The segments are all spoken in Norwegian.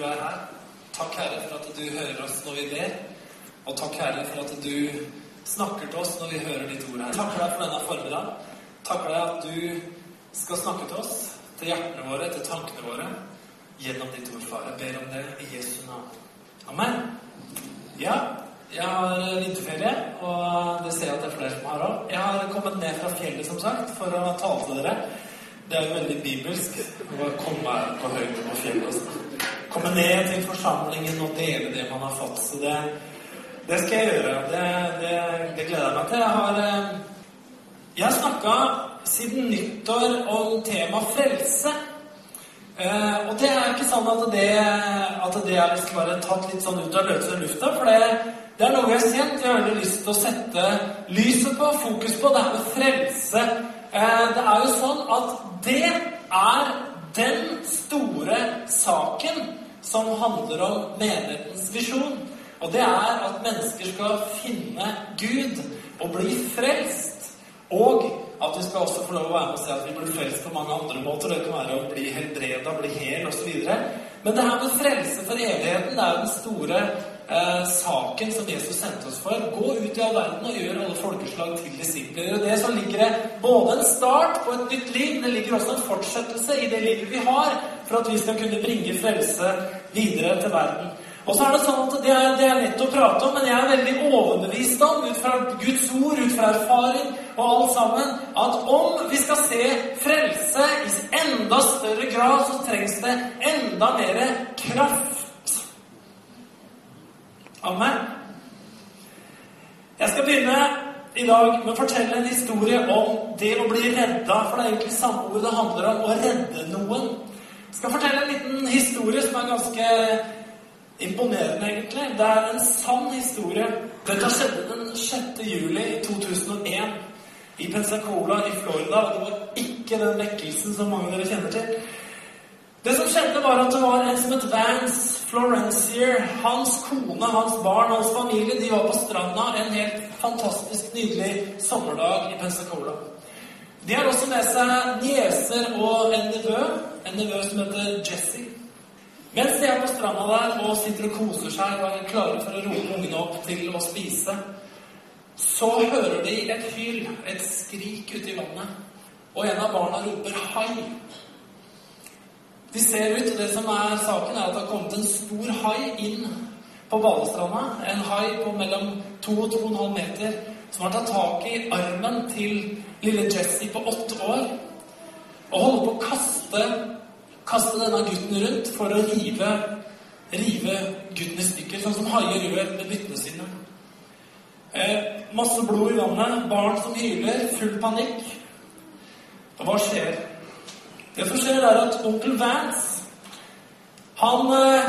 du er her. Takk, Herre, for at du hører oss når vi ber. Og takk, Herre, for at du snakker til oss når vi hører ditt ord her. Takker deg for denne formiddagen. Takker deg at du skal snakke til oss, til hjertene våre, til tankene våre, gjennom ditt ord, far. Jeg ber om det i Jesu navn. Amen. Ja, jeg har vinterferie, og det ser jeg at det er flere som har òg. Jeg har kommet ned fra fjellet, som sagt, for å tale til dere. Det er jo veldig bibelsk å komme på høyden på fjellet og sånn. Komme ned til forsamlingen og dele det man har fått. Så det, det skal jeg gjøre. Det, det, det gleder jeg meg til. Jeg har, eh, jeg har snakka siden nyttår om temaet frelse. Uh, og det er ikke sånn at det, at det er liksom bare tatt litt sånn ut av løse lufta. For det, det er noe jeg har kjent. Jeg har lyst til å sette lyset på, fokus på, det er med frelse. Uh, det er jo sånn at det er den store saken som handler om menighetens visjon. Og det er at mennesker skal finne Gud og bli frelst. Og at vi skal også få lov å være med og se at vi blir frelst på mange andre måter. Det kan være å bli helbreda, bli hel osv. Men det her med frelse for evigheten det er den store eh, saken som Jesus sendte oss for. Gå ut i all verden og gjør alle folkeslag til disipler. Og det så ligger det både en start på et nytt liv, det ligger også en fortsettelse i det livet vi har, for at vi skal kunne bringe frelse videre til verden. Og så er det sånn at det er, det er lett å prate om, men jeg er veldig overbevist om, ut fra Guds ord, ut fra erfaring og alt sammen, at om vi skal se frelse i enda større grad, så trengs det enda mer kraft Amen. Jeg skal begynne i dag med å fortelle en historie om det å bli redda. For det er egentlig samme ord det handler om å redde noen. Jeg skal fortelle en liten historie som er ganske imponerende, egentlig. Det er en sann historie. Dette skjedde den 6. juli 2001 i Pensacola i Florida. Det var ikke den vekkelsen som mange av dere kjenner til. Det som skjedde, var at det var en som het Vance Florencier. Hans kone, hans barn, hans familie de var på stranda en helt fantastisk nydelig sommerdag i Pensacola. De har også med seg nieser og en nevø, en nevø som heter Jesse. Mens de er på stranda der og sitter og koser seg og er klare for å rope ungene opp til å spise, så hører de et hyl, et skrik ute i vannet. Og en av barna roper 'hai'. De ser ut, og det som er saken, er at det har kommet en stor hai inn på badestranda. En hai på mellom 2 og 2,5 meter som har tatt tak i armen til lille Jesse på åtte år og holder på å kaste, kaste denne gutten rundt for å rive, rive gutten i stykker, sånn som haier gjør med byttene sine. Eh, masse blod i vannet, barn som hyler, full panikk. Og hva skjer? Det som skjer, er at onkel Vance han, eh,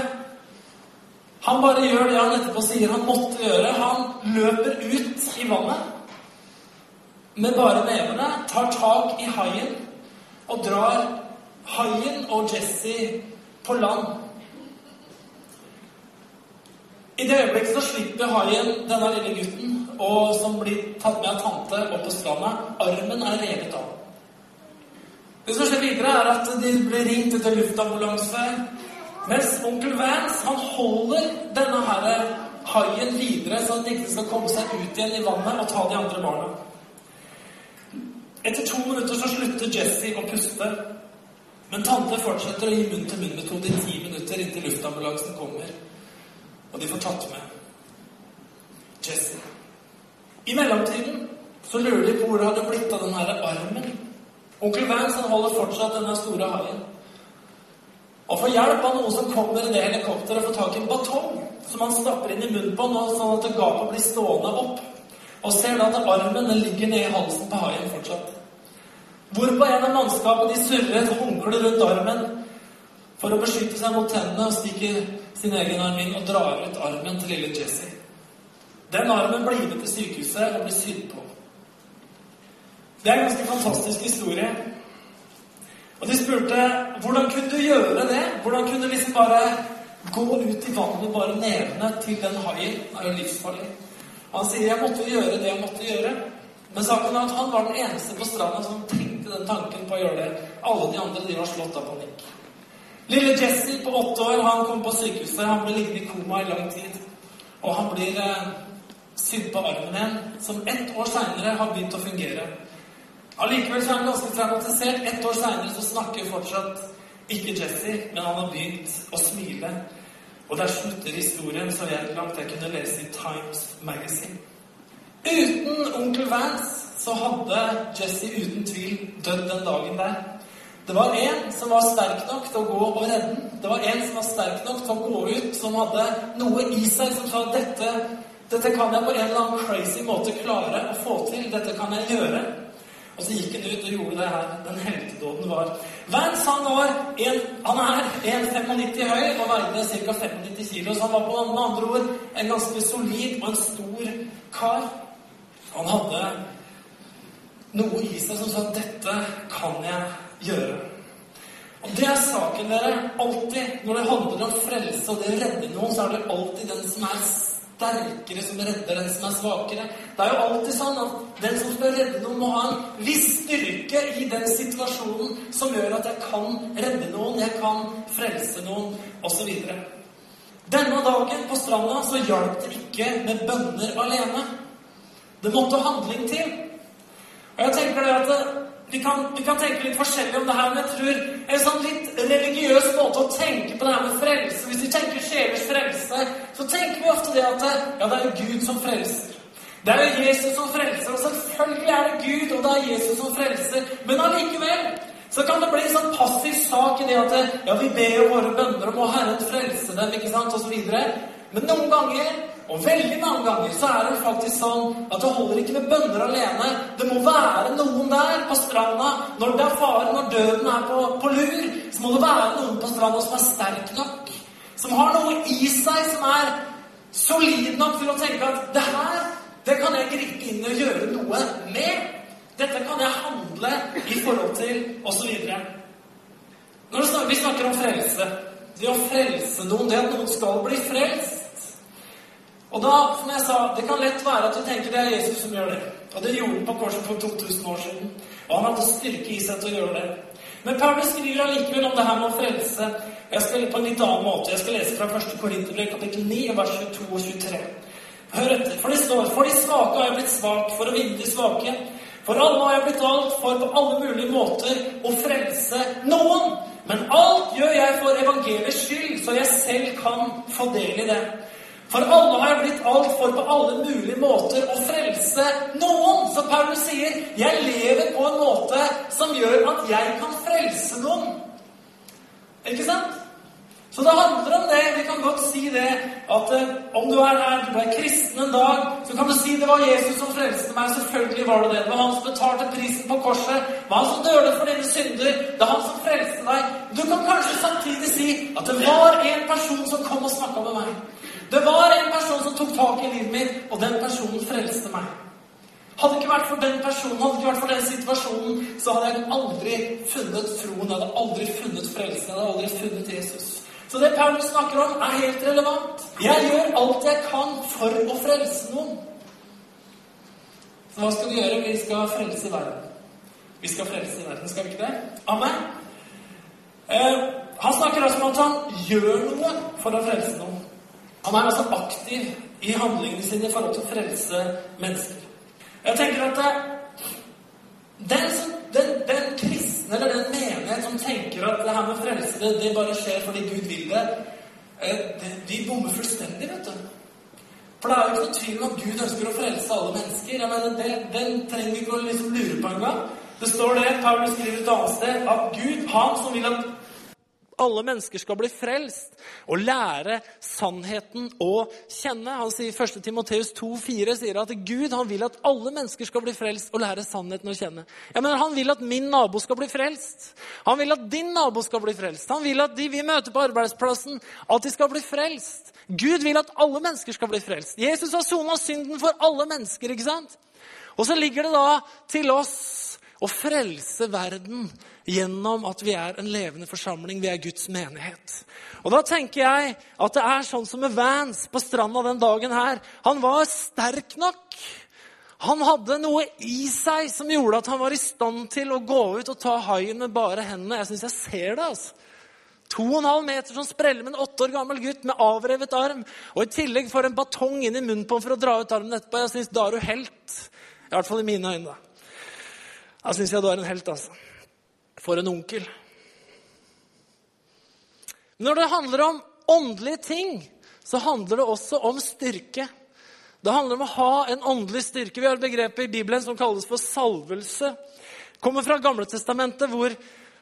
han bare gjør det han etterpå sier han måtte gjøre. Han løper ut i vannet med bare nevene, tar tak i haien og drar haien og Jesse på land. I det øyeblikket så slipper haien denne lille gutten, og som blir tatt med av tante opp på stranda. Armen er revet av. Det som skjer videre, er at de blir ringt etter luftambulanse. Mens onkel Vance han holder denne her haien videre, så den ikke skal komme seg ut igjen i vannet og ta de andre barna. Etter to minutter så slutter Jesse å puste. Men tante fortsetter å gi munn-til-munn-metode i ti minutter inntil luftambulansen kommer. Og de får tatt med Jesse. I mellomtiden så lurer de på hvor det hadde blitt av den her armen. Onkel Vance holder fortsatt denne store haien. Og får hjelp av noen som kommer i det helikopteret og får tak i en batong som han stapper inn i munnen på nå, sånn at gapet blir stående opp. Og ser da at armen ligger nede i halsen på haien fortsatt. Hvorpå en av mannskapet de surrer et håndkle rundt armen for å beskytte seg mot tennene og stikker sin egen arm inn og drar ut armen til lille Jesse. Den armen blir med til sykehuset og blir sydd på. Det er en ganske fantastisk historie. Og de spurte hvordan kunne du gjøre det? Hvordan kunne du liksom bare gå ut i vannet med bare nevene til den haien? Det er jo livsfarlig. Han sier jeg måtte gjøre det jeg måtte gjøre. Men saken er at han var den eneste på stranda som tenkte den tanken på å gjøre det. Alle de andre de var slått av panikk. Lille Jesse på åtte år han kom på sykehuset. Han ble liggende i koma i lang tid. Og han blir eh, sydd på armen igjen, som ett år seinere har begynt å fungere. Allikevel så er han ganske traumatisert. Ett år seinere så snakker fortsatt ikke Jesse, men han har begynt å smile. Og der slutter historien så jeg langt jeg kunne lese i Times Magazine. Uten onkel Vance så hadde Jesse uten tvil dødd den dagen der. Det var en som var sterk nok til å gå og redde den. Det var en som var sterk nok til å gå ut, som hadde noe i seg som sa dette, dette kan jeg på en eller annen crazy måte klare å få til. Dette kan jeg gjøre. Og så gikk han ut og gjorde det her. Den heltedåden var Vance han var en, han er 1,95 høy og veide ca. 95 kilo. Så han var på med andre ord en ganske solid og en stor kar. Han hadde noe i seg som sa 'Dette kan jeg gjøre'. Og det er saken, dere. Alltid når det handler om frelse og det å redde noen, så er det alltid den som er sterkere, som redder den som er svakere. Det er jo alltid sånn at den som skal redde noen, må ha en viss styrke i den situasjonen som gjør at jeg kan redde noen, jeg kan frelse noen, osv. Denne dagen på stranda så hjalp det ikke med bønner alene. Det måtte handling til. Og jeg tenker det at vi kan, vi kan, tenke litt forskjellig om det her, men jeg tror en sånn litt religiøs måte å tenke på det her med frelse Hvis vi tenker sjelers frelse, så tenker vi ofte det at ja, det er jo Gud som frelser. Det er jo Jesus som frelser, og selvfølgelig er det Gud, og det er Jesus som frelser. Men allikevel så kan det bli en sånn passiv sak i det at ja, vi ber jo våre bønner om å Herren frelse dem, ikke sant, osv. Men noen ganger og veldig mange ganger så er det faktisk sånn at det holder ikke med bønner alene. Det må være noen der på stranda når det er fare, når døden er på, på lur. Så må det være noen på stranda som er sterk nok. Som har noe i seg som er solid nok til å tenke at det her, det kan jeg gripe inn og gjøre noe med. Dette kan jeg handle i forhold til, osv. Når vi snakker om frelse Det å frelse noen, det at noen skal bli frelst og da, som jeg sa, Det kan lett være at du tenker det er Jesus som gjør det. Og det gjorde han på korset for 2000 år siden. Og han hadde styrke i seg til å gjøre det. Men Paulus skriver allikevel om det her med å frelse. Jeg skal på en litt annen måte. Jeg skal lese fra 1. Korinterbrev, kapittel 9, vers 22 og 23. Hør etter. For det står For de svake har jeg blitt svak for å vinne de svake. For alle har jeg blitt alt for på alle mulige måter å frelse noen. Men alt gjør jeg for evangeliets skyld, så jeg selv kan få del i det. For alle har blitt alt for på alle mulige måter å frelse noen. Så Paulus sier, 'Jeg lever på en måte som gjør at jeg kan frelse noen'. Ikke sant? Så det handler om det. Vi kan godt si det at eh, om du er her, du er kristen en dag, så kan du si det var Jesus som frelste meg. Selvfølgelig var det det. Det var han som betalte prisen på korset. Det var han som døde for dine synder. Det er han som frelste deg. Du kan kanskje samtidig si at det var en person som kom og snakka med meg. Det var en person som tok tak i livet mitt, og den personen frelste meg. Hadde det ikke vært for den personen, hadde det ikke vært for den situasjonen, så hadde jeg aldri funnet troen, jeg hadde aldri funnet frelsen, jeg hadde aldri funnet Jesus. Så det Paulus snakker om, er helt relevant. Jeg gjør alt jeg kan for å frelse noen. Så hva skal vi gjøre? Vi skal frelse verden. Vi skal frelse verden, skal vi ikke det? Amen. Eh, han snakker også om at han gjør noe for å frelse noen. Han er altså aktiv i handlingene sine i forhold til å frelse mennesker. Jeg tenker at eh, den, den, den kristne eller den menighet som tenker at det her med frelse det, bare skjer fordi Gud vil det, eh, de bommer fullstendig, vet du. For det er jo ikke noe tvil om at Gud ønsker å frelse alle mennesker. Jeg mener, det, Den trenger vi ikke å liksom lure på engang. Det står det, Paulus skriver et annet sted, at Gud, han som vil at alle mennesker skal bli frelst og lære sannheten å kjenne. Han sier 1. Timoteus 2,4 sier at Gud han vil at alle mennesker skal bli frelst og lære sannheten å kjenne. Ja, men Han vil at min nabo skal bli frelst. Han vil at din nabo skal bli frelst. Han vil at de vi møter på arbeidsplassen, at de skal bli frelst. Gud vil at alle mennesker skal bli frelst. Jesus har sona synden for alle mennesker. ikke sant? Og så ligger det da til oss å frelse verden gjennom at vi er en levende forsamling. Vi er Guds menighet. Og Da tenker jeg at det er sånn som med Vance på stranda den dagen her. Han var sterk nok. Han hadde noe i seg som gjorde at han var i stand til å gå ut og ta haien med bare hendene. Jeg syns jeg ser det. altså. To og en halv meter som spreller med en åtte år gammel gutt med avrevet arm. Og i tillegg får en batong inn i munnen på ham for å dra ut armen etterpå. Jeg syns da er du helt. I hvert fall i mine øyne. Da syns jeg du er en helt, altså. For en onkel. Når det handler om åndelige ting, så handler det også om styrke. Det handler om å ha en åndelig styrke. Vi har et begrep i Bibelen som kalles for salvelse. Det kommer fra Gamle Testamentet, hvor,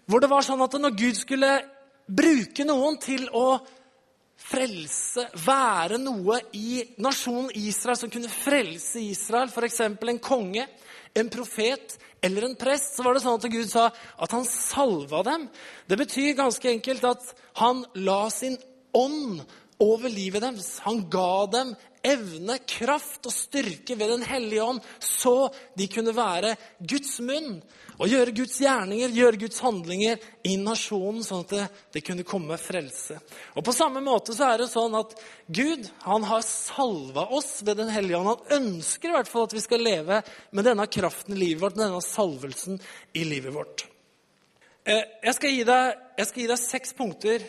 hvor det var sånn at når Gud skulle bruke noen til å frelse, være noe i nasjonen Israel som kunne frelse Israel, f.eks. en konge, en profet eller en prest, så var det sånn at Gud sa at han salva dem. Det betyr ganske enkelt at han la sin ånd over livet deres. Han ga dem evne, kraft og styrke ved Den hellige ånd, så de kunne være Guds munn og gjøre Guds gjerninger, gjøre Guds handlinger i nasjonen, sånn at det, det, kunne komme frelse. Og På samme måte så er det sånn at Gud han har salva oss ved Den hellige ånd. Han ønsker i hvert fall at vi skal leve med denne kraften i livet vårt, med denne salvelsen i livet vårt. Eh, jeg skal gi deg, skal gi deg seks punkter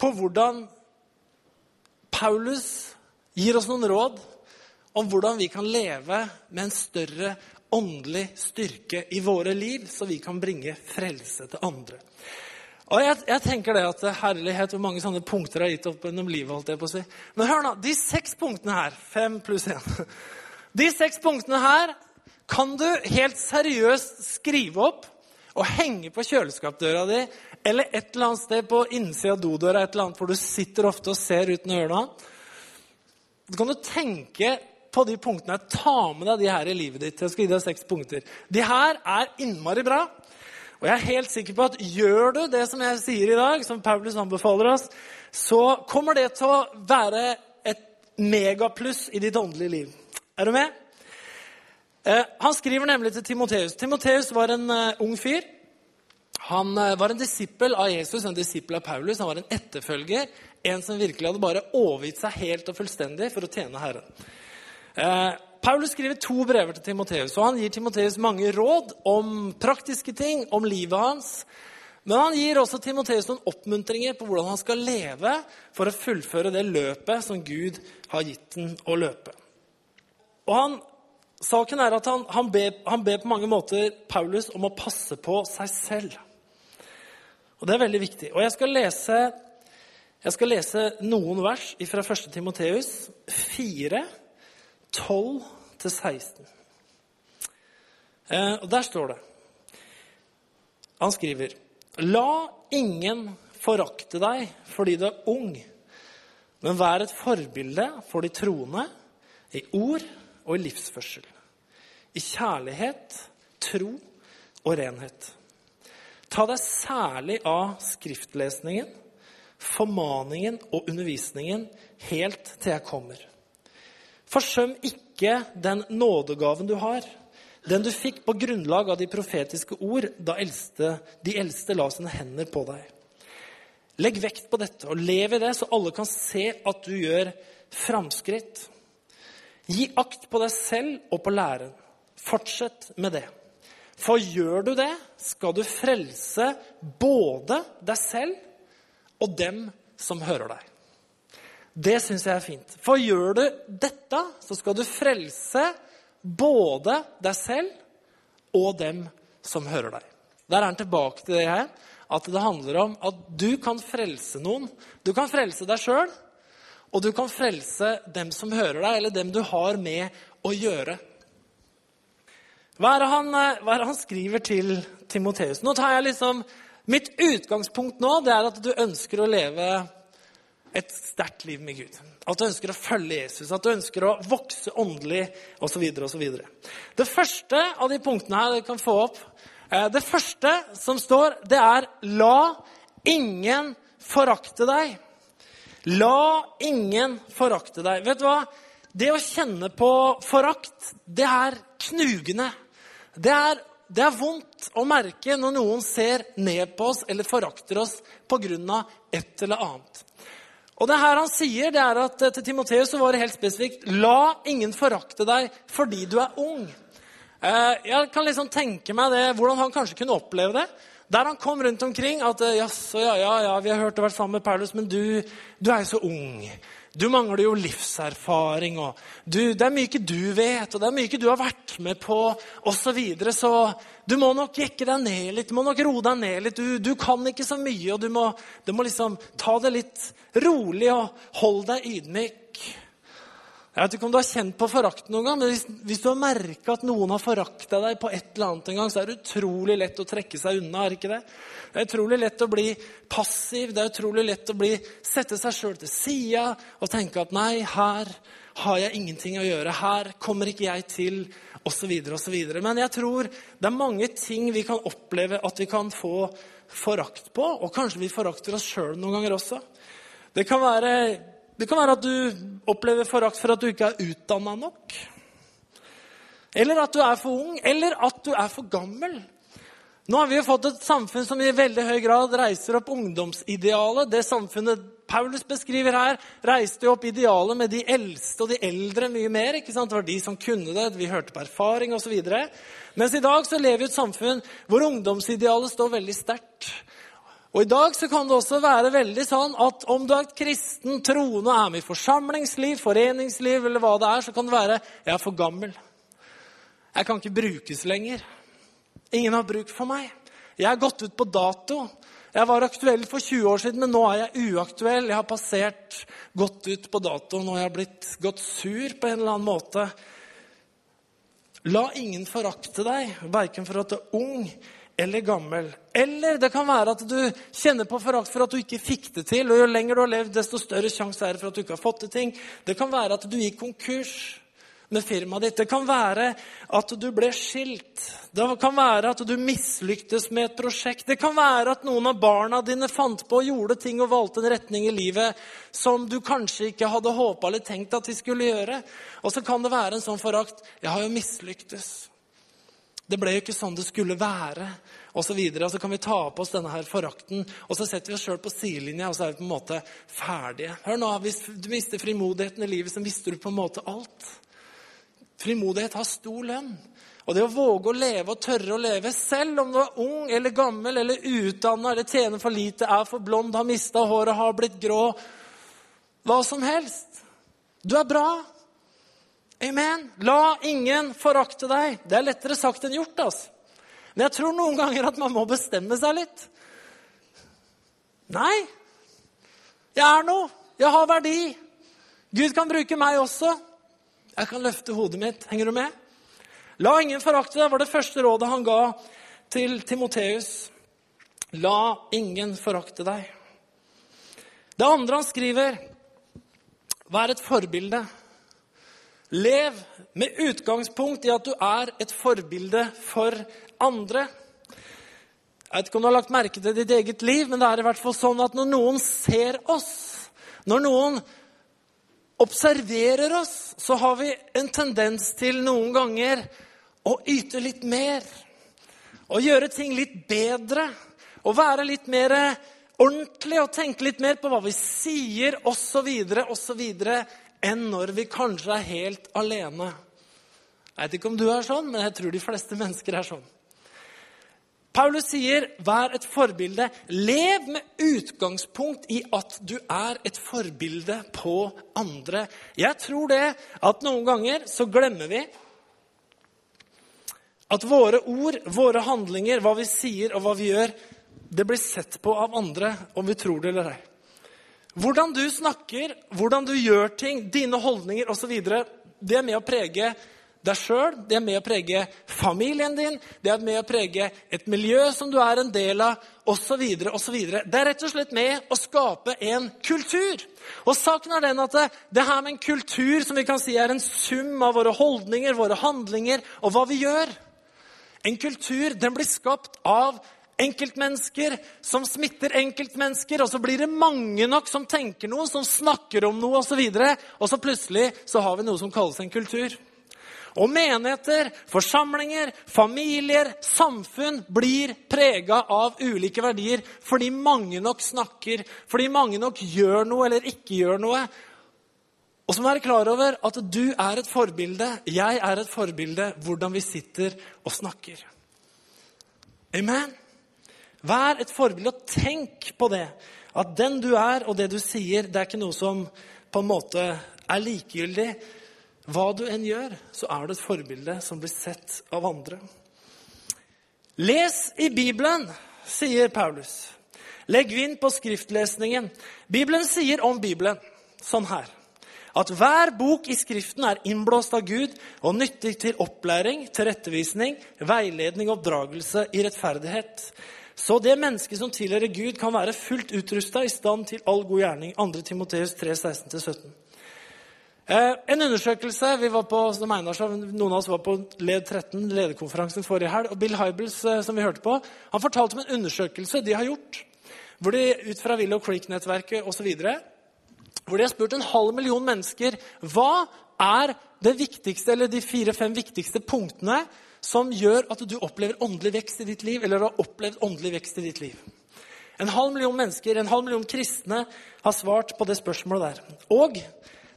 på hvordan Paulus gir oss noen råd om hvordan vi kan leve med en større åndelig styrke i våre liv, så vi kan bringe frelse til andre. Og jeg, jeg tenker det at Herlighet, hvor mange sånne punkter har gitt opp gjennom livet. holdt jeg på å si. Men hør nå, de seks punktene her, fem pluss én De seks punktene her kan du helt seriøst skrive opp og henge på kjøleskapdøra di eller et eller annet sted på innsida av dodøra et eller annet, hvor du sitter ofte og ser uten å gjøre noe. Så kan du tenke på de punktene. Ta med deg de her i livet ditt. Jeg skal gi deg seks punkter. De her er innmari bra. Og jeg er helt sikker på at gjør du det som jeg sier i dag, som Paulus anbefaler oss, så kommer det til å være et megapluss i ditt åndelige liv. Er du med? Eh, han skriver nemlig til Timoteus. Timoteus var en uh, ung fyr. Han uh, var en disippel av Jesus, en disippel av Paulus. Han var en etterfølger, en som virkelig hadde bare overgitt seg helt og fullstendig for å tjene Herren. Eh, Paulus skriver to brever til Timoteus, og han gir Timoteus mange råd om praktiske ting, om livet hans. Men han gir også Timoteus noen oppmuntringer på hvordan han skal leve for å fullføre det løpet som Gud har gitt den å løpe. Og han, Saken er at han, han, ber, han ber på mange måter Paulus om å passe på seg selv. Og Det er veldig viktig. Og Jeg skal lese, jeg skal lese noen vers fra 1. Timoteus 4 12-16. Eh, der står det Han skriver La ingen forakte deg fordi du er ung, men vær et forbilde for de troende i ord og i livsførsel, i kjærlighet, tro og renhet. Ta deg særlig av skriftlesningen, formaningen og undervisningen helt til jeg kommer. Forsøm ikke den nådegaven du har, den du fikk på grunnlag av de profetiske ord da eldste, de eldste la sine hender på deg. Legg vekt på dette og lev i det, så alle kan se at du gjør framskritt. Gi akt på deg selv og på læren. Fortsett med det. For gjør du det, skal du frelse både deg selv og dem som hører deg. Det syns jeg er fint. For gjør du dette, så skal du frelse både deg selv og dem som hører deg. Der er han tilbake til det her, at det handler om at du kan frelse noen. Du kan frelse deg sjøl, og du kan frelse dem som hører deg, eller dem du har med å gjøre. Hva er det han, hva er det han skriver til Timoteus? Nå tar jeg liksom, Mitt utgangspunkt nå det er at du ønsker å leve et sterkt liv med Gud. At du ønsker å følge Jesus, at du ønsker å vokse åndelig osv. osv. Det første av de punktene her dere kan få opp, eh, det første som står, det er 'la ingen forakte deg'. La ingen forakte deg. Vet du hva? Det å kjenne på forakt, det er knugende. Det er, det er vondt å merke når noen ser ned på oss eller forakter oss pga. et eller annet. Og det her han sier, det er at eh, til Timoteus var det helt spesifikt La ingen forakte deg fordi du er ung. Eh, jeg kan liksom tenke meg det, hvordan han kanskje kunne oppleve det Der han kom rundt omkring at jaså, ja, ja, ja, vi har hørt og vært sammen med Paulus, men du, du er jo så ung. Du mangler jo livserfaring, og du, det er mye ikke du vet, og det er mye ikke du har vært med på, osv. Så, videre, så du må nok jekke deg ned litt, du må nok roe deg ned litt. Du, du kan ikke så mye, og du må, du må liksom ta det litt rolig og holde deg ydmyk. Jeg vet ikke om du har kjent på forakt noen gang, men hvis, hvis du har merka at noen har forakta deg på et eller annet en gang, så er det utrolig lett å trekke seg unna. er ikke Det Det er utrolig lett å bli passiv, det er utrolig lett å bli, sette seg sjøl til sida og tenke at nei, her har jeg ingenting å gjøre, her kommer ikke jeg til, osv. osv. Men jeg tror det er mange ting vi kan oppleve at vi kan få forakt på, og kanskje vi forakter oss sjøl noen ganger også. Det kan være det kan være at du opplever forakt for at du ikke er utdanna nok. Eller at du er for ung, eller at du er for gammel. Nå har vi jo fått et samfunn som i veldig høy grad reiser opp ungdomsidealet. Det samfunnet Paulus beskriver her, reiste jo opp idealet med de eldste og de eldre mye mer. ikke sant? Det var de som kunne det, vi hørte på erfaring osv. Mens i dag så lever vi i et samfunn hvor ungdomsidealet står veldig sterkt. Og I dag så kan det også være veldig sånn at om du er et kristen, troende, er med i forsamlingsliv, foreningsliv eller hva det er, så kan det være 'jeg er for gammel'. Jeg kan ikke brukes lenger. Ingen har bruk for meg. Jeg er gått ut på dato. Jeg var aktuell for 20 år siden, men nå er jeg uaktuell. Jeg har passert gått ut på dato. Nå har jeg blitt gått sur på en eller annen måte. La ingen forakte deg, verken for at du er ung eller gammel. Eller det kan være at du kjenner på forakt for at du ikke fikk det til. Og jo lenger du har levd, desto større sjanse er det for at du ikke har fått til ting. Det kan være at du gikk konkurs med firmaet ditt. Det kan være at du ble skilt. Det kan være at du mislyktes med et prosjekt. Det kan være at noen av barna dine fant på og gjorde ting og valgte en retning i livet som du kanskje ikke hadde håpa eller tenkt at de skulle gjøre. Og så kan det være en sånn forakt. 'Jeg har jo mislyktes'. Det ble jo ikke sånn det skulle være. Og så, videre, og så kan vi ta på oss denne her forakten, og så setter vi oss sjøl på sidelinja, og så er vi på en måte ferdige. Hør nå, Hvis du mister frimodigheten i livet, så mister du på en måte alt. Frimodighet har stor lønn. Og det å våge å leve og tørre å leve, selv om du er ung eller gammel eller utdanna eller tjener for lite, er for blond, har mista håret, har blitt grå Hva som helst. Du er bra. Amen. La ingen forakte deg. Det er lettere sagt enn gjort. altså. Men jeg tror noen ganger at man må bestemme seg litt. Nei. Jeg er noe. Jeg har verdi. Gud kan bruke meg også. Jeg kan løfte hodet mitt. Henger du med? La ingen forakte deg, var det første rådet han ga til Timoteus. La ingen forakte deg. Det andre han skriver, vær et forbilde. Lev med utgangspunkt i at du er et forbilde for andre. Jeg vet ikke om du har lagt merke til ditt eget liv, men det er i hvert fall sånn at når noen ser oss, når noen observerer oss, så har vi en tendens til noen ganger å yte litt mer. Å gjøre ting litt bedre. Å være litt mer ordentlig og tenke litt mer på hva vi sier, osv., osv enn når vi kanskje er helt alene. Jeg vet ikke om du er sånn, men jeg tror de fleste mennesker er sånn. Paulus sier, 'Vær et forbilde. Lev med utgangspunkt i at du er et forbilde på andre.' Jeg tror det at noen ganger så glemmer vi at våre ord, våre handlinger, hva vi sier og hva vi gjør, det blir sett på av andre, om vi tror det eller ei. Hvordan du snakker, hvordan du gjør ting, dine holdninger osv., det er med å prege deg sjøl, det er med å prege familien din, det er med å prege et miljø som du er en del av, osv. osv. Det er rett og slett med å skape en kultur. Og saken er den at det, det her med en kultur som vi kan si er en sum av våre holdninger, våre handlinger og hva vi gjør. En kultur den blir skapt av enkeltmennesker som smitter enkeltmennesker, og så blir det mange nok som tenker noe, som snakker om noe osv., og, så og så plutselig så har vi noe som kalles en kultur. Og menigheter, forsamlinger, familier, samfunn blir prega av ulike verdier fordi mange nok snakker, fordi mange nok gjør noe eller ikke gjør noe. Og så må være klar over at du er et forbilde, jeg er et forbilde, hvordan vi sitter og snakker. Amen. Vær et forbilde, og tenk på det. At den du er, og det du sier, det er ikke noe som på en måte er likegyldig. Hva du enn gjør, så er du et forbilde som blir sett av andre. Les i Bibelen, sier Paulus. Legg vind på skriftlesningen. Bibelen sier om Bibelen sånn her at hver bok i Skriften er innblåst av Gud og nyttig til opplæring, tilrettevisning, veiledning og oppdragelse i rettferdighet. Så det mennesket som tilhører Gud, kan være fullt utrusta i stand til all god gjerning. 2. Timoteus 3, 16-17. Eh, en undersøkelse vi var på, som Einar sa, Noen av oss var på LED 13, lederkonferansen forrige helg. og Bill Hybels, eh, som vi hørte på, han fortalte om en undersøkelse de har gjort. Hvor de ut fra Willow Creek-nettverket osv hvor de har spurt en halv million mennesker hva er det viktigste, eller de fire-fem viktigste punktene som gjør at du opplever åndelig vekst i ditt liv, eller har opplevd åndelig vekst i ditt liv. En halv million mennesker, en halv million kristne, har svart på det spørsmålet der. Og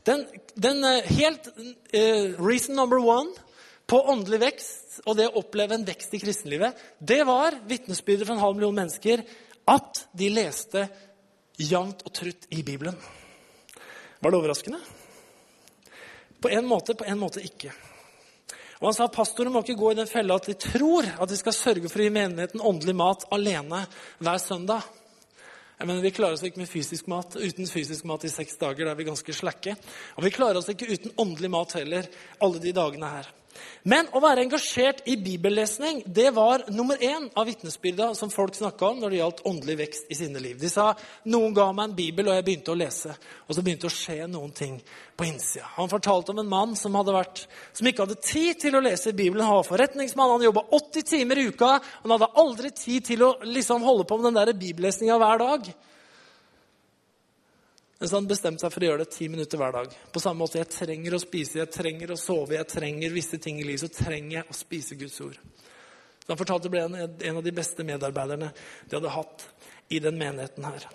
den, den eh, helt uh, reason number one på åndelig vekst og det å oppleve en vekst i kristenlivet, det var vitnesbyrdet fra en halv million mennesker at de leste jevnt og trutt i Bibelen. Var det overraskende? På en måte, på en måte ikke. Og Han sa at pastorer må ikke gå i den fella at de tror at de skal sørge for å gi menigheten åndelig mat alene hver søndag. Jeg mener, Vi klarer oss ikke med fysisk mat uten fysisk mat i seks dager. Da er vi ganske slakke. Og vi klarer oss ikke uten åndelig mat heller alle de dagene her. Men å være engasjert i bibellesning det var nummer én av vitnesbyrda som folk snakka om når det gjaldt åndelig vekst i sine liv. De sa noen ga meg en bibel, og jeg begynte å lese. Og så begynte det å skje noen ting på innsida. Han fortalte om en mann som, vært, som ikke hadde tid til å lese Bibelen. Han var forretningsmann, han jobba 80 timer i uka. Han hadde aldri tid til å liksom holde på med den bibellesninga hver dag. Mens han bestemte seg for å gjøre det ti minutter hver dag. På samme måte, Jeg trenger å spise, jeg trenger å sove, jeg trenger visse ting i livet. Så trenger jeg å spise Guds ord. Så Han fortalte det ble en, en av de beste medarbeiderne de hadde hatt i den menigheten her.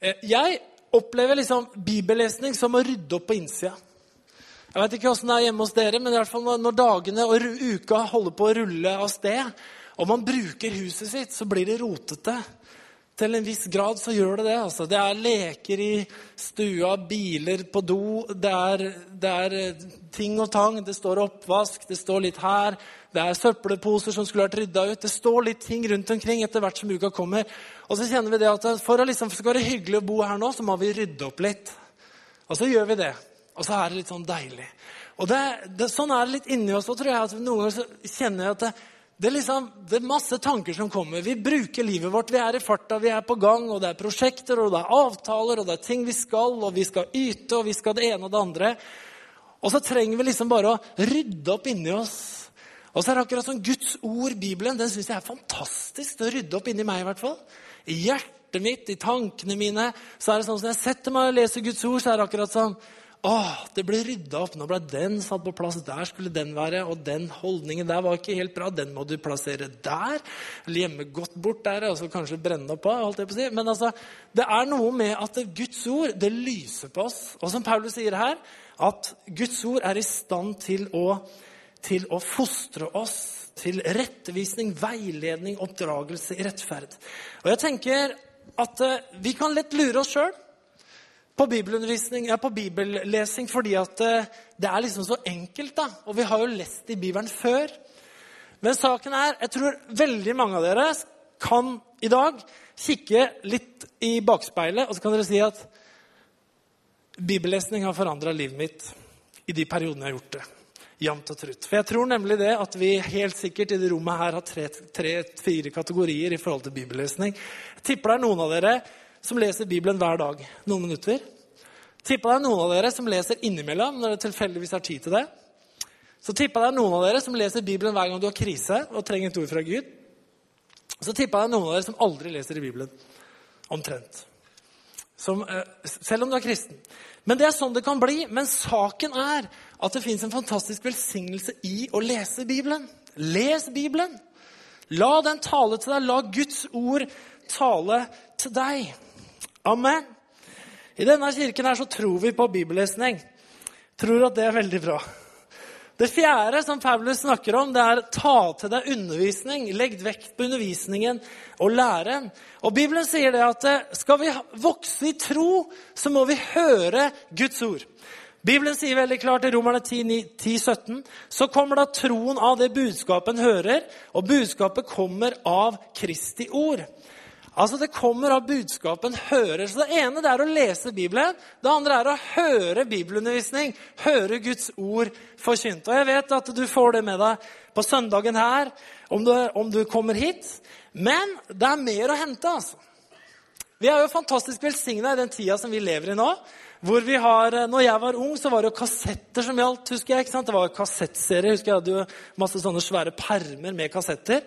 Eh, jeg opplever liksom bibellesning som å rydde opp på innsida. Jeg vet ikke åssen det er hjemme hos dere, men i hvert fall når dagene og uka holder på å rulle av sted, og man bruker huset sitt, så blir det rotete. Til en viss grad så gjør det det. altså. Det er leker i stua, biler på do, det er, det er, eh, ting og tang. Det står oppvask, det står litt her. Det er søppelposer som skulle vært rydda ut. Det står litt ting rundt omkring etter hvert som uka kommer. Og så kjenner vi det at for å liksom skal være hyggelig å bo her nå, så må vi rydde opp litt. Og så gjør vi det. Og så er det litt sånn deilig. Og det, det, Sånn er det litt inni oss. Og tror jeg at Noen ganger så kjenner jeg at det, det er, liksom, det er masse tanker som kommer. Vi bruker livet vårt. Vi er i farta, vi er på gang, og det er prosjekter, og det er avtaler, og det er ting vi skal, og vi skal yte, og vi skal det ene og det andre. Og så trenger vi liksom bare å rydde opp inni oss. Og så er det akkurat sånn Guds ord, Bibelen, den syns jeg er fantastisk å rydde opp inni meg. I hvert fall. I hjertet mitt, i tankene mine. så er det sånn som jeg setter meg og leser Guds ord, så er det akkurat sånn Åh, det ble rydda opp. Nå ble den satt på plass. Der skulle den være. Og den holdningen der var ikke helt bra. Den må du plassere der. Eller gjemme godt bort der. Og så kanskje brenne opp av. holdt jeg på å si. Men altså, det er noe med at Guds ord det lyser på oss. Og som Paulus sier her, at Guds ord er i stand til å, til å fostre oss til rettevisning, veiledning, oppdragelse i rettferd. Og jeg tenker at uh, vi kan lett lure oss sjøl på bibelundervisning, ja, på bibellesing fordi at eh, det er liksom så enkelt. da. Og vi har jo lest i Bibelen før. Men saken er jeg tror veldig mange av dere kan i dag kikke litt i bakspeilet og så kan dere si at bibellesning har forandra livet mitt i de periodene jeg har gjort det. Jevnt og trutt. For jeg tror nemlig det at vi helt sikkert i det rommet her har tre-fire kategorier i forhold til bibellesning. Jeg tipper det er noen av dere som leser Bibelen hver dag noen minutter. Tippa det er noen av dere som leser innimellom når det tilfeldigvis har tid til det. Så tippa det er noen av dere som leser Bibelen hver gang du har krise og trenger et ord fra Gud. Så tippa det er noen av dere som aldri leser i Bibelen. Omtrent. Som, eh, selv om du er kristen. Men det er sånn det kan bli. Men saken er at det fins en fantastisk velsignelse i å lese Bibelen. Les Bibelen. La den tale til deg. La Guds ord tale til deg. Amen. I denne kirken her så tror vi på bibellesning. Tror at det er veldig bra. Det fjerde som Paulus snakker om, det er ta til deg undervisning. Legg vekt på undervisningen og læren. Og Bibelen sier det at eh, skal vi vokse i tro, så må vi høre Guds ord. Bibelen sier veldig klart i Romerne 10, 10, 17, så kommer da troen av det budskapet en hører, og budskapet kommer av Kristi ord. Altså Det kommer av budskapet en hører. Så Det ene det er å lese Bibelen. Det andre er å høre bibelundervisning. Høre Guds ord forkynt. Og Jeg vet at du får det med deg på søndagen her om du, om du kommer hit. Men det er mer å hente. altså. Vi er jo fantastisk velsigna i den tida som vi lever i nå. Hvor vi har, når jeg var ung, så var det jo kassetter som gjaldt. husker jeg, ikke sant? Det var kassettserie. husker Jeg hadde jo masse sånne svære permer med kassetter.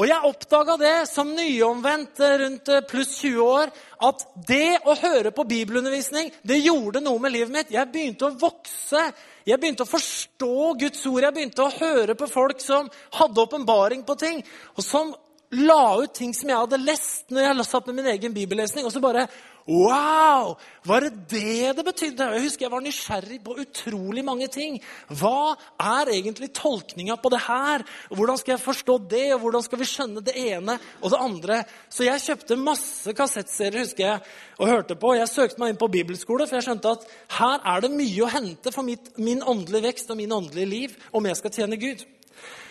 Og jeg oppdaga det som nyomvendt eh, rundt eh, pluss 20 år, at det å høre på bibelundervisning det gjorde noe med livet mitt. Jeg begynte å vokse. Jeg begynte å forstå Guds ord. Jeg begynte å høre på folk som hadde åpenbaring på ting, og som la ut ting som jeg hadde lest når jeg satt med min egen bibellesning. Og så bare Wow! Var det det det betydde? Jeg husker jeg var nysgjerrig på utrolig mange ting. Hva er egentlig tolkninga på det her? Hvordan skal jeg forstå det? Og hvordan skal vi skjønne det ene og det andre? Så jeg kjøpte masse kassettserier husker jeg, og hørte på. Jeg søkte meg inn på bibelskole, for jeg skjønte at her er det mye å hente for mitt, min åndelige vekst og min åndelige liv om jeg skal tjene Gud.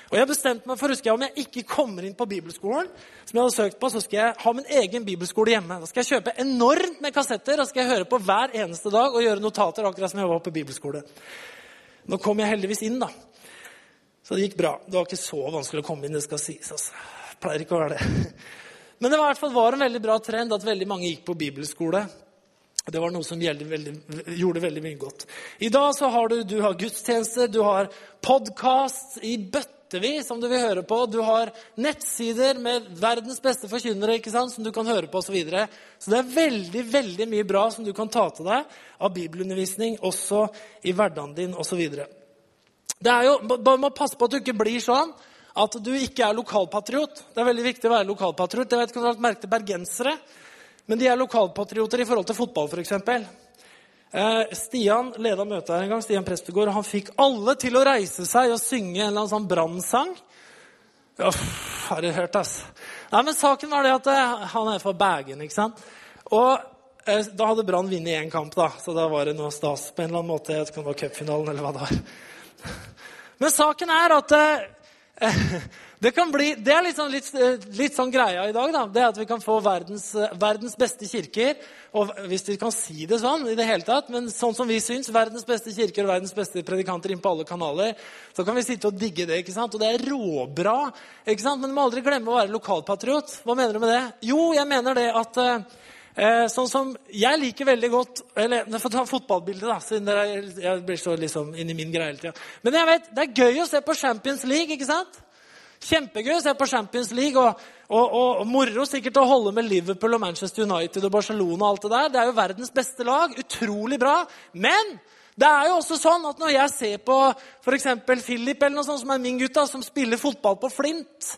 Og jeg bestemte meg for, husker jeg, Om jeg ikke kommer inn på bibelskolen, som jeg hadde søkt på, så skal jeg ha min egen bibelskole hjemme. Da skal jeg kjøpe enormt med kassetter og skal jeg høre på hver eneste dag og gjøre notater. akkurat som jeg var på bibelskole. Nå kom jeg heldigvis inn, da. Så det gikk bra. Det var ikke så vanskelig å komme inn. det skal sies. Altså. Pleier ikke å være det. Men det var, i hvert fall var en veldig bra trend at veldig mange gikk på bibelskole. Det var noe som veldig, gjorde veldig mye godt. I dag så har du, du har gudstjenester, du har podkast i bøtte bøttevis som du vil høre på. Du har nettsider med verdens beste forkynnere ikke sant, som du kan høre på osv. Så, videre. så det er veldig veldig mye bra som du kan ta til deg av bibelundervisning også i hverdagen din osv. Det er jo, Bare må passe på at du ikke blir sånn at du ikke er lokalpatriot. Det er veldig viktig å være lokalpatriot. Jeg vet ikke om du har lagt merke til bergensere, men de er lokalpatrioter i forhold til fotball, f.eks. Eh, Stian leda møtet her en gang, Stian Prestegård, han fikk alle til å reise seg og synge en eller annen sånn brannsang. Ja, har du hørt, ass? Nei, men Saken var det at eh, han er fra Bergen. ikke sant? Og eh, Da hadde Brann vunnet én kamp, da, så da var det noe stas på en eller annen måte. Jeg vet ikke om det var cupfinalen eller hva det var. Men saken er at det, bli, det er litt sånn, litt, litt sånn, greia i dag. Da. Det at vi kan få verdens, verdens, beste kirker. Og hvis vi kan si det sånn, i det hele tatt, men sånn som vi syns, verdens beste kirker og verdens beste predikanter inn på alle kanaler, så kan vi sitte og digge det. ikke sant? Og det er råbra. ikke sant? Men du må aldri glemme å være lokalpatriot. Hva mener du med det? Jo, jeg mener det at eh, sånn som Jeg liker veldig godt eller Jeg får ta fotballbildet, da, siden jeg blir så liksom inn i min greie hele tida. Men jeg vet, det er gøy å se på Champions League. ikke sant? Kjempegøy å se på Champions League. Og, og, og, og, moro sikkert å holde med Liverpool og Manchester United og Barcelona. og alt Det der. Det er jo verdens beste lag. Utrolig bra. Men det er jo også sånn at når jeg ser på f.eks. Philip, eller noe sånt, som er min gutt, som spiller fotball på Flint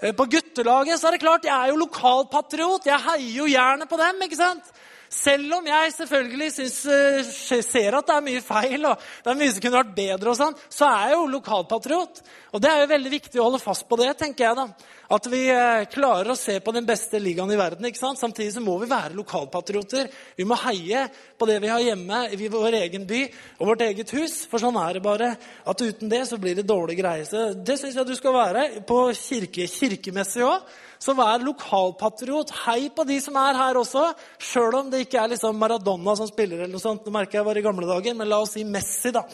eh, på guttelaget, så er det klart, jeg er jo lokalpatriot. Jeg heier jo gjerne på dem. ikke sant? Selv om jeg selvfølgelig synes, uh, ser at det er mye feil, og det er mye som kunne vært bedre, og sånn, så er jeg jo lokalpatriot. Og det er jo veldig viktig å holde fast på det, tenker jeg. da. At vi uh, klarer å se på den beste ligaen i verden. ikke sant? Samtidig så må vi være lokalpatrioter. Vi må heie på det vi har hjemme i vår egen by og vårt eget hus. For sånn er det bare. At uten det så blir det dårlig greie. Så det syns jeg du skal være på kirke, kirkemessig òg. Så vær lokalpatriot. Hei på de som er her også, sjøl om det ikke er liksom Maradona som spiller. eller noe sånt. Nå merker jeg bare i gamle dager, men la oss si Messi, da.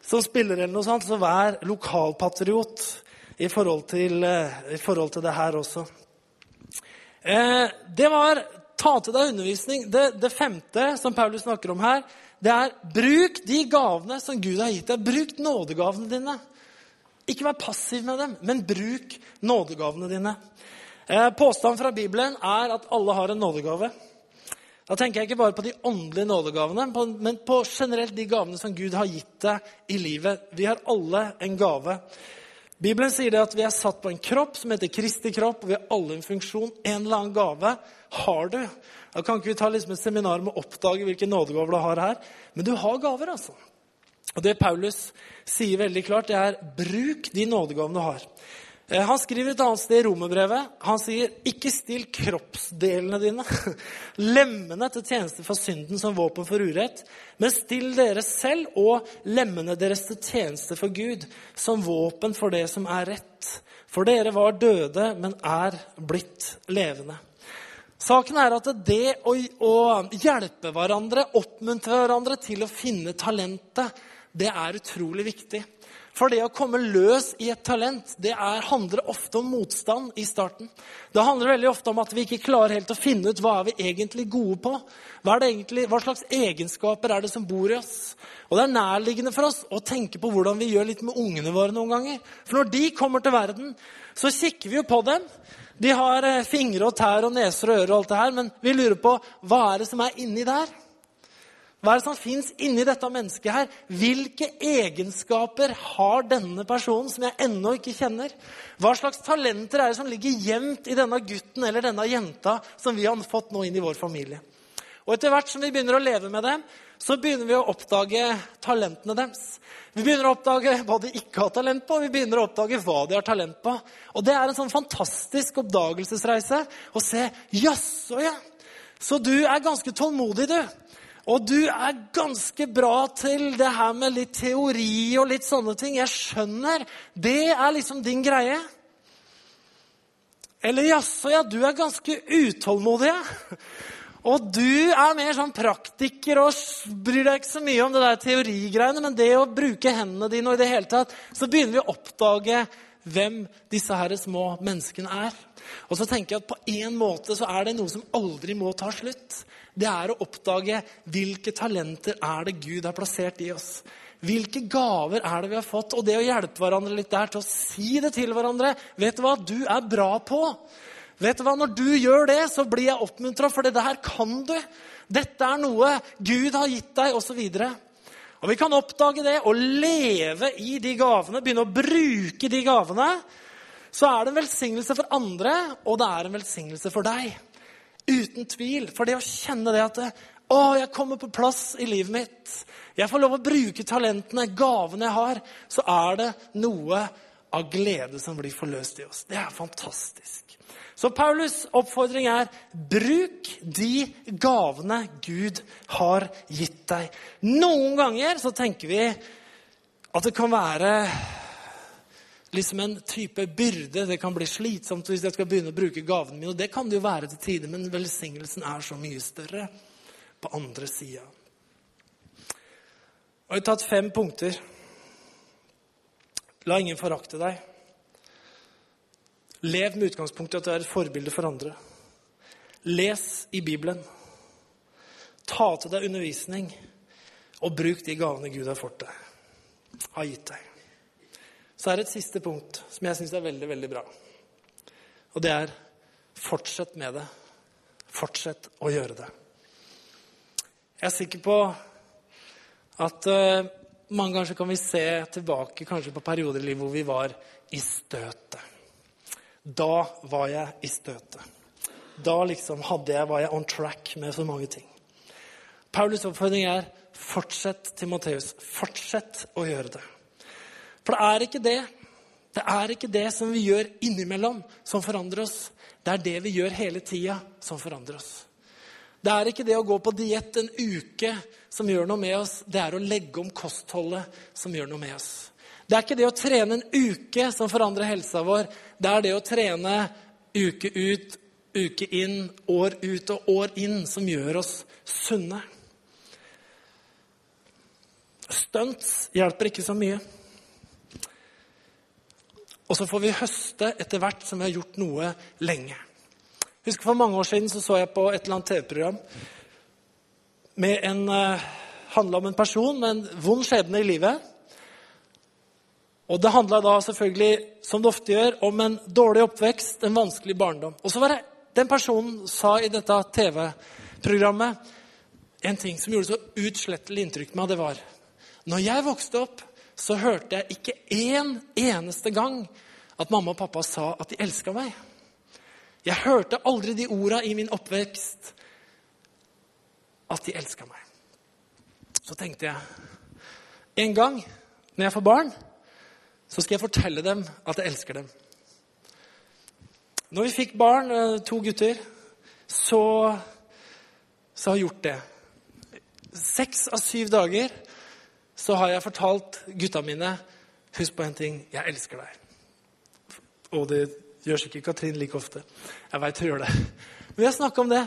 Som spiller eller noe sånt. Så vær lokalpatriot i forhold til, eh, i forhold til det her også. Eh, det var ta til deg undervisning. Det, det femte som Paulus snakker om her, det er bruk de gavene som Gud har gitt deg. Bruk nådegavene dine. Ikke vær passiv med dem, men bruk nådegavene dine. Eh, påstanden fra Bibelen er at alle har en nådegave. Da tenker jeg ikke bare på de åndelige nådegavene, men på generelt de gavene som Gud har gitt deg i livet. Vi har alle en gave. Bibelen sier det at vi er satt på en kropp som heter Kristi kropp, og vi har alle en funksjon. En eller annen gave har du. Da kan ikke vi ta liksom et seminar med å oppdage hvilke nådegaver du har her, men du har gaver. altså. Og Det Paulus sier veldig klart, det er bruk de nådegavene du har. Eh, han skriver et annet sted i romerbrevet. Han sier, 'Ikke still kroppsdelene dine, lemmene til tjeneste for synden som våpen for urett,' 'men still dere selv og lemmene deres til tjeneste for Gud, som våpen for det som er rett.' For dere var døde, men er blitt levende. Saken er at det å, å hjelpe hverandre, oppmuntre hverandre til å finne talentet, det er utrolig viktig. For det å komme løs i et talent det er, handler ofte om motstand i starten. Det handler veldig ofte om at vi ikke klarer helt å finne ut hva er vi egentlig gode på. Hva, egentlig, hva slags egenskaper er det som bor i oss? Og Det er nærliggende for oss å tenke på hvordan vi gjør litt med ungene våre noen ganger. For når de kommer til verden, så kikker vi jo på dem. De har eh, fingre og tær og neser og ører og alt det her, men vi lurer på hva er det som er inni der? Hva er det som fins inni dette mennesket her? Hvilke egenskaper har denne personen som jeg ennå ikke kjenner? Hva slags talenter er det som ligger gjemt i denne gutten eller denne jenta som vi har fått nå inn i vår familie? Og etter hvert som vi begynner å leve med dem, så begynner vi å oppdage talentene deres. Vi begynner å oppdage hva de ikke har talent på, og vi begynner å oppdage hva de har talent på. Og det er en sånn fantastisk oppdagelsesreise å se Jaså, ja. Så du er ganske tålmodig, du. Og du er ganske bra til det her med litt teori og litt sånne ting. Jeg skjønner. Det er liksom din greie. Eller jaså, ja, du er ganske utålmodig. Og du er mer sånn praktiker og bryr deg ikke så mye om det der teorigreiene, men det å bruke hendene dine og i det hele tatt, så begynner vi å oppdage hvem disse her små menneskene er. Og så tenker jeg at på en måte så er det noe som aldri må ta slutt det er å oppdage hvilke talenter er det Gud har plassert i oss. Hvilke gaver er det vi har fått? Og det å hjelpe hverandre litt der til å si det til hverandre. Vet du hva du er bra på? Vet du hva, Når du gjør det, så blir jeg oppmuntra, for det her kan du. Dette er noe Gud har gitt deg, osv. Og vi kan oppdage det og leve i de gavene, begynne å bruke de gavene. Så er det en velsignelse for andre, og det er en velsignelse for deg. Uten tvil. For det å kjenne det at å, jeg kommer på plass i livet mitt, jeg får lov å bruke talentene, gavene jeg har, så er det noe av glede som blir forløst i oss. Det er fantastisk. Så Paulus' oppfordring er bruk de gavene Gud har gitt deg. Noen ganger så tenker vi at det kan være liksom en type byrde. Det kan bli slitsomt hvis jeg skal begynne å bruke gavene mine. Og det kan det jo være til tider, men velsignelsen er så mye større på andre sida. Jeg har tatt fem punkter. La ingen forakte deg. Lev med utgangspunkt i at du er et forbilde for andre. Les i Bibelen. Ta til deg undervisning, og bruk de gavene Gud har fått deg, har gitt deg. Så er det et siste punkt som jeg syns er veldig, veldig bra. Og det er fortsett med det. Fortsett å gjøre det. Jeg er sikker på at uh, mange ganger kan vi se tilbake kanskje på perioder i livet hvor vi var i støtet. Da var jeg i støtet. Da liksom hadde jeg, var jeg on track med så mange ting. Paulus' oppfordring er fortsett, Timoteus. Fortsett å gjøre det. For det er ikke det. Det er ikke det som vi gjør innimellom, som forandrer oss. Det er det vi gjør hele tida, som forandrer oss. Det er ikke det å gå på diett en uke som gjør noe med oss. Det er å legge om kostholdet som gjør noe med oss. Det er ikke det å trene en uke som forandrer helsa vår. Det er det å trene uke ut, uke inn, år ut og år inn som gjør oss sunne. Stunts hjelper ikke så mye. Så får vi høste etter hvert som vi har gjort noe lenge. Husker For mange år siden så, så jeg på et eller annet TV-program med en uh, handla om en person med en vond skjebne i livet. Og Det handla da selvfølgelig, som det ofte gjør, om en dårlig oppvekst, en vanskelig barndom. Og så var det den personen sa i dette TV-programmet en ting som gjorde så utslettelig inntrykk på meg. Det var når jeg vokste opp, så hørte jeg ikke én eneste gang at mamma og pappa sa at de elska meg. Jeg hørte aldri de orda i min oppvekst at de elska meg. Så tenkte jeg En gang når jeg får barn, så skal jeg fortelle dem at jeg elsker dem. Når vi fikk barn, eh, to gutter, så, så har jeg gjort det. Seks av syv dager så har jeg fortalt gutta mine Husk på en ting. Jeg elsker deg. Og det gjør sikkert Katrin like ofte. Jeg veit hun gjør det. Men vi har snakka om det.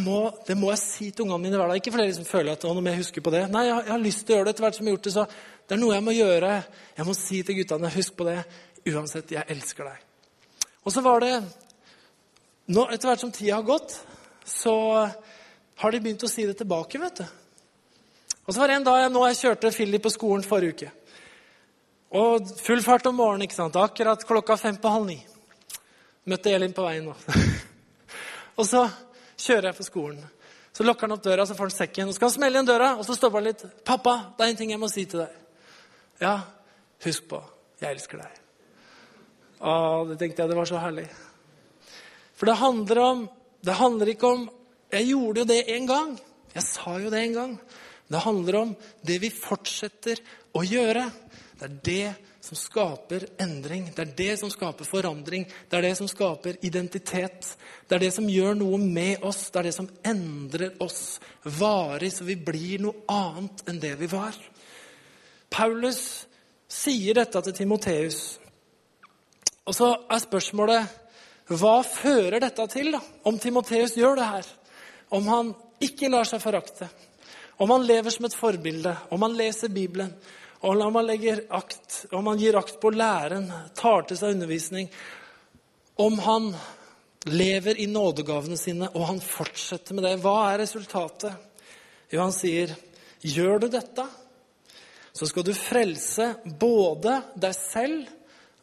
Må, det må jeg si til ungene mine hver dag. Ikke fordi jeg liksom føler at nå må jeg huske på det. Nei, jeg, jeg, har lyst til å gjøre det etter hvert som jeg har gjort det. Så det er noe jeg må gjøre. Jeg må si til guttene husk på det. Uansett, jeg elsker deg. Og så var det nå, Etter hvert som tida har gått, så har de begynt å si det tilbake, vet du. Og så var det en dag jeg, nå jeg kjørte Philip på skolen forrige uke. Og full fart om morgenen, ikke sant? akkurat klokka fem på halv ni. Møtte Elin på veien nå. og så kjører jeg på skolen. Så lukker han opp døra, så får han sekken. Og skal han smelle igjen døra, og så stopper han litt. 'Pappa, det er en ting jeg må si til deg.' 'Ja, husk på, jeg elsker deg.' Å, det tenkte jeg det var så herlig. For det handler om Det handler ikke om Jeg gjorde jo det en gang. Jeg sa jo det en gang. Det handler om det vi fortsetter å gjøre. Det er det som skaper endring. Det er det som skaper forandring. Det er det som skaper identitet. Det er det som gjør noe med oss. Det er det som endrer oss varig, så vi blir noe annet enn det vi var. Paulus sier dette til Timoteus. Og så er spørsmålet hva fører dette til, da? Om Timoteus gjør det her? Om han ikke lar seg forakte? Om han lever som et forbilde? Om han leser Bibelen? Og om man, akt, om man gir akt på læren, tar til seg undervisning, om han lever i nådegavene sine, og han fortsetter med det, hva er resultatet? Jo, han sier, gjør du dette, så skal du frelse både deg selv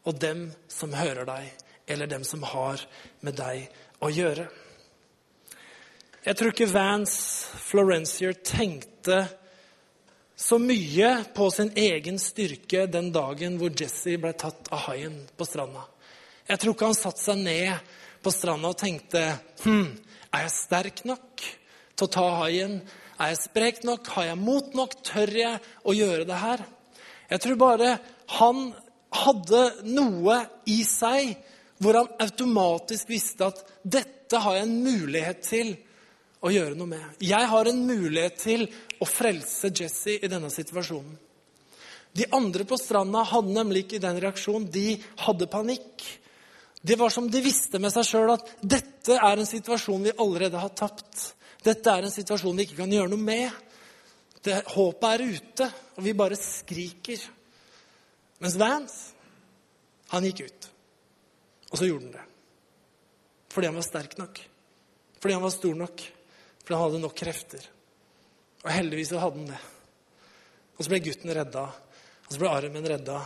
og dem som hører deg, eller dem som har med deg å gjøre. Jeg tror ikke Vance Florencier tenkte så mye på sin egen styrke den dagen hvor Jesse ble tatt av haien på stranda. Jeg tror ikke han satte seg ned på stranda og tenkte hm, er jeg sterk nok til å ta haien? Er jeg sprek nok? Har jeg mot nok? Tør jeg å gjøre det her? Jeg tror bare han hadde noe i seg hvor han automatisk visste at dette har jeg en mulighet til å gjøre noe med. Jeg har en mulighet til å frelse Jesse i denne situasjonen. De andre på stranda hadde nemlig ikke den reaksjonen. De hadde panikk. Det var som de visste med seg sjøl at dette er en situasjon vi allerede har tapt. Dette er en situasjon vi ikke kan gjøre noe med. Det, håpet er ute, og vi bare skriker. Mens Vance, han gikk ut. Og så gjorde han det. Fordi han var sterk nok. Fordi han var stor nok. Fordi han hadde nok krefter. Og heldigvis så hadde han det. Og så ble gutten redda. Og så ble armen redda.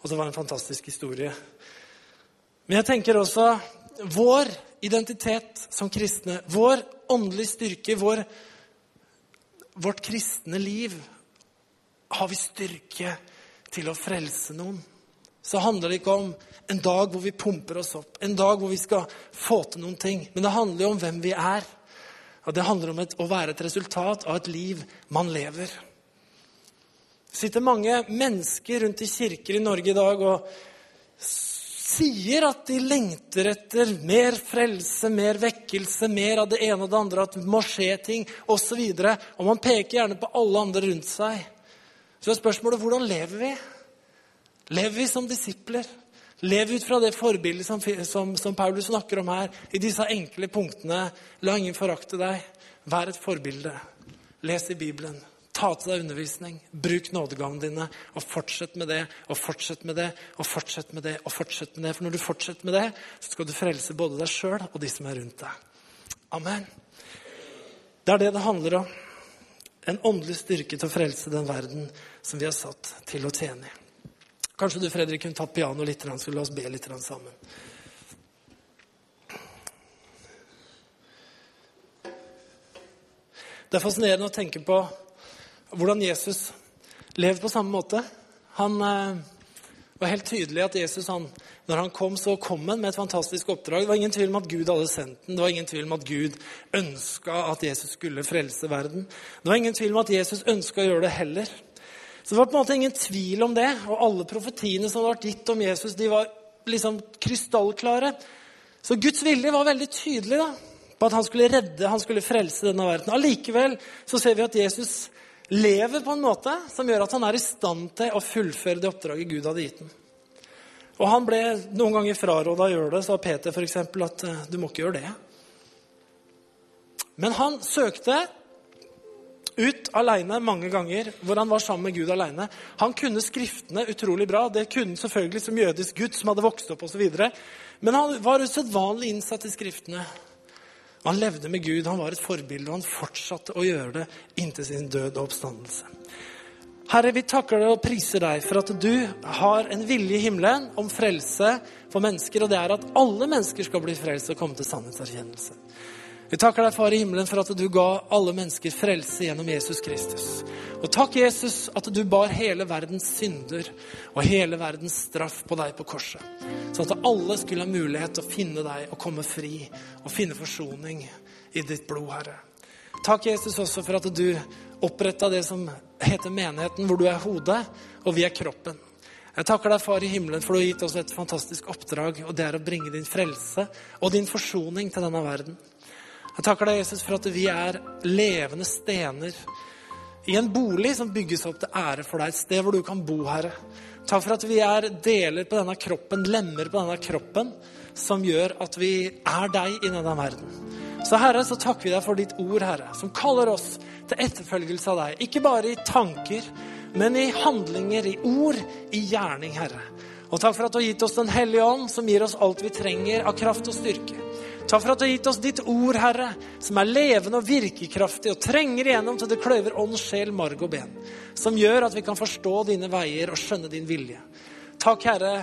Og så var det en fantastisk historie. Men jeg tenker også vår identitet som kristne, vår åndelige styrke, vår, vårt kristne liv Har vi styrke til å frelse noen? Så handler det ikke om en dag hvor vi pumper oss opp, en dag hvor vi skal få til noen ting. Men det handler jo om hvem vi er. Og det handler om et, å være et resultat av et liv man lever. Det sitter mange mennesker rundt i kirker i Norge i dag og sier at de lengter etter mer frelse, mer vekkelse, mer av det ene og det andre, at det må skje ting osv. Og, så og man peker gjerne på alle andre rundt seg. Så er spørsmålet hvordan lever vi? Lever vi som disipler? Lev ut fra det forbildet som, som, som, Paulus snakker om her, i disse enkle punktene. La ingen forakte deg. Vær et forbilde. Les i Bibelen. Ta til deg undervisning. Bruk nådegavene dine, og fortsett med det og fortsett med det og fortsett med det. og fortsett med det. For når du fortsetter med det, så skal du frelse både deg sjøl og de som er rundt deg. Amen. Det er det det handler om. En åndelig styrke til å frelse den verden som vi har satt til å tjene i. Kanskje du Fredrik, kunne tatt piano litt, så la oss be litt sammen. Det er fascinerende å tenke på hvordan Jesus lever på samme måte. Han eh, var helt tydelig at Jesus, han, når han kom, så kom han med et fantastisk oppdrag. Det var ingen tvil om at Gud hadde sendt den. Det var ingen tvil om at Gud ønska at Jesus skulle frelse verden. Det var ingen tvil om at Jesus ønska å gjøre det heller. Så det var på en måte ingen tvil om det. Og alle profetiene som hadde vært gitt om Jesus, de var liksom krystallklare. Så Guds vilje var veldig tydelig da, på at han skulle redde, han skulle frelse denne verden. Allikevel så ser vi at Jesus lever på en måte som gjør at han er i stand til å fullføre det oppdraget Gud hadde gitt ham. Og han ble noen ganger fraråda å gjøre det, sa Peter f.eks. at eh, du må ikke gjøre det. Men han søkte ut aleine mange ganger, hvor han var sammen med Gud aleine. Han kunne Skriftene utrolig bra. Det kunne selvfølgelig som jødisk gutt som hadde vokst opp osv. Men han var usedvanlig innsatt i Skriftene. Han levde med Gud, han var et forbilde, og han fortsatte å gjøre det inntil sin død og oppstandelse. Herre, vi takker deg og priser deg for at du har en vilje i himmelen om frelse for mennesker, og det er at alle mennesker skal bli frelst og komme til sannhetserkjennelse. Vi takker deg, Far i himmelen, for at du ga alle mennesker frelse gjennom Jesus Kristus. Og takk, Jesus, at du bar hele verdens synder og hele verdens straff på deg på korset. Sånn at alle skulle ha mulighet til å finne deg og komme fri og finne forsoning i ditt blod, Herre. Takk, Jesus, også for at du oppretta det som heter menigheten, hvor du er hodet og vi er kroppen. Jeg takker deg, Far i himmelen, for du har gitt oss et fantastisk oppdrag, og det er å bringe din frelse og din forsoning til denne verden. Jeg takker deg, Jesus, for at vi er levende stener i en bolig som bygges opp til ære for deg, et sted hvor du kan bo, Herre. Takk for at vi er deler på denne kroppen, lemmer på denne kroppen, som gjør at vi er deg i denne verden. Så Herre, så takker vi deg for ditt ord, Herre, som kaller oss til etterfølgelse av deg. Ikke bare i tanker, men i handlinger, i ord, i gjerning, Herre. Og takk for at du har gitt oss Den hellige ånd, som gir oss alt vi trenger av kraft og styrke. Takk for at du har gitt oss ditt ord, Herre, som er levende og virkekraftig og trenger igjennom til det kløver ånd, sjel, marg og ben. Som gjør at vi kan forstå dine veier og skjønne din vilje. Takk, Herre,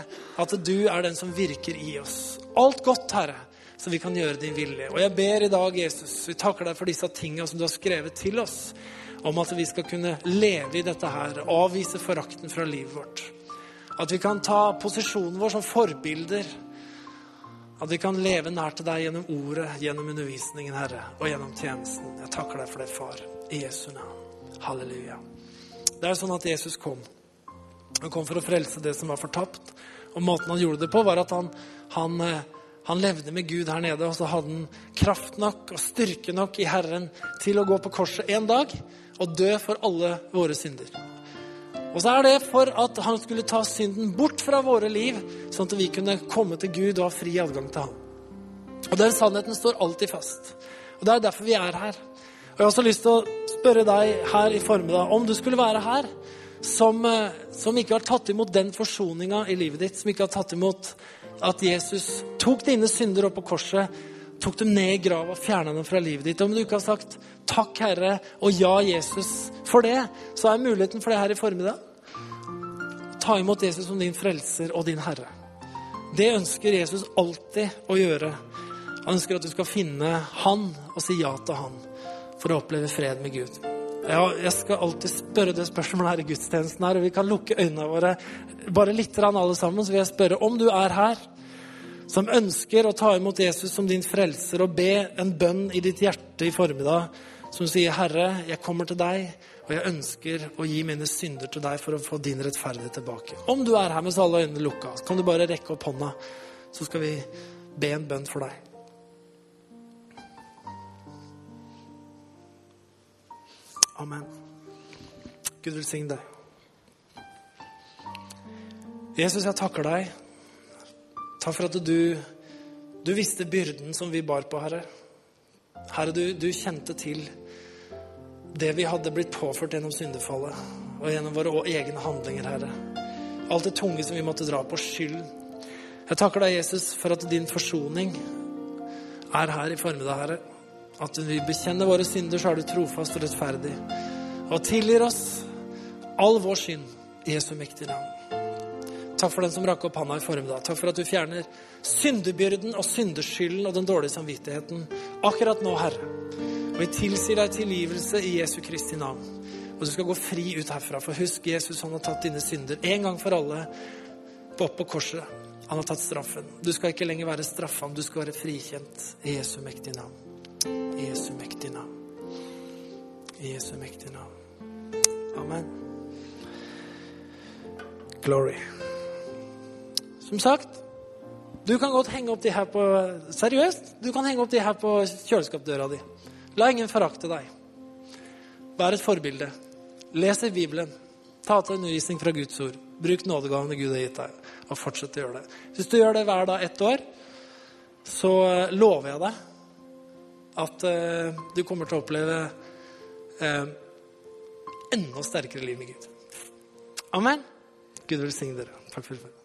at du er den som virker i oss. Alt godt, Herre, så vi kan gjøre din vilje. Og jeg ber i dag, Jesus, vi takker deg for disse tingene som du har skrevet til oss, om at vi skal kunne leve i dette her, avvise forakten fra livet vårt. At vi kan ta posisjonen vår som forbilder at vi kan leve nær til deg gjennom ordet, gjennom undervisningen, Herre, og gjennom tjenesten. Jeg takker deg for det, far. I Jesu navn. Halleluja. Det er jo sånn at Jesus kom. Han kom for å frelse det som var fortapt. Og måten han gjorde det på, var at han, han, eh, han levde med Gud her nede, og så hadde han kraft nok og styrke nok i Herren til å gå på korset en dag og dø for alle våre synder. Og så er det for at han skulle ta synden bort fra våre liv, sånn at vi kunne komme til Gud og ha fri adgang til ham. Og den sannheten står alltid fast. Og det er derfor vi er her. Og jeg har også lyst til å spørre deg her i formiddag om du skulle være her som, eh, som ikke har tatt imot den forsoninga i livet ditt, som ikke har tatt imot at Jesus tok dine synder opp på korset, tok dem ned i grava, fjerna dem fra livet ditt. Om du ikke har sagt 'Takk, Herre', og 'Ja, Jesus' for det, så er muligheten for det her i formiddag. Ta imot Jesus som din frelser og din herre. Det ønsker Jesus alltid å gjøre. Han ønsker at du skal finne han og si ja til han for å oppleve fred med Gud. Jeg skal alltid spørre det spørsmålet her i gudstjenesten, her, og vi kan lukke øynene våre bare litt alle sammen. Så vil jeg spørre om du er her som ønsker å ta imot Jesus som din frelser og be en bønn i ditt hjerte i formiddag som sier, 'Herre, jeg kommer til deg, og jeg ønsker å gi mine synder til deg for å få din rettferdighet tilbake.' Om du er her med alle øynene lukka, så kan du bare rekke opp hånda, så skal vi be en bønn for deg. Amen. Gud velsigne deg. Jesus, jeg takker deg Takk for at du, du visste byrden som vi bar på, Herre. Herre, du, du, kjente til det vi hadde blitt påført gjennom syndefallet og gjennom våre egne handlinger, Herre. Alt det tunge som vi måtte dra på, skyld. Jeg takker deg, Jesus, for at din forsoning er her i formiddag, Herre. At vi bekjenner våre synder, så er du trofast og rettferdig. Og tilgir oss all vår synd i Jesu mektige navn. Takk for den som rakk opp handa i formiddag. Takk for at du fjerner syndebyrden og syndeskylden og den dårlige samvittigheten akkurat nå, Herre. Og vi tilsier deg tilgivelse i Jesu Kristi navn. Og du skal gå fri ut herfra. For husk, Jesus han har tatt dine synder en gang for alle opp på korset. Han har tatt straffen. Du skal ikke lenger være straffa, du skal være frikjent i Jesu mektige navn. I Jesu mektige navn. I Jesu mektige navn. Amen. Glory. Som sagt, du kan godt henge opp de her på Seriøst, du kan henge opp de her på kjøleskapsdøra di. La ingen forakte deg. Vær et forbilde. Les i Bibelen. Ta til undervisning fra Guds ord. Bruk nådegavene Gud har gitt deg, og fortsett å gjøre det. Hvis du gjør det hver dag ett år, så lover jeg deg at eh, du kommer til å oppleve eh, enda sterkere liv med Gud. Amen. Gud velsigne dere. Takk for det.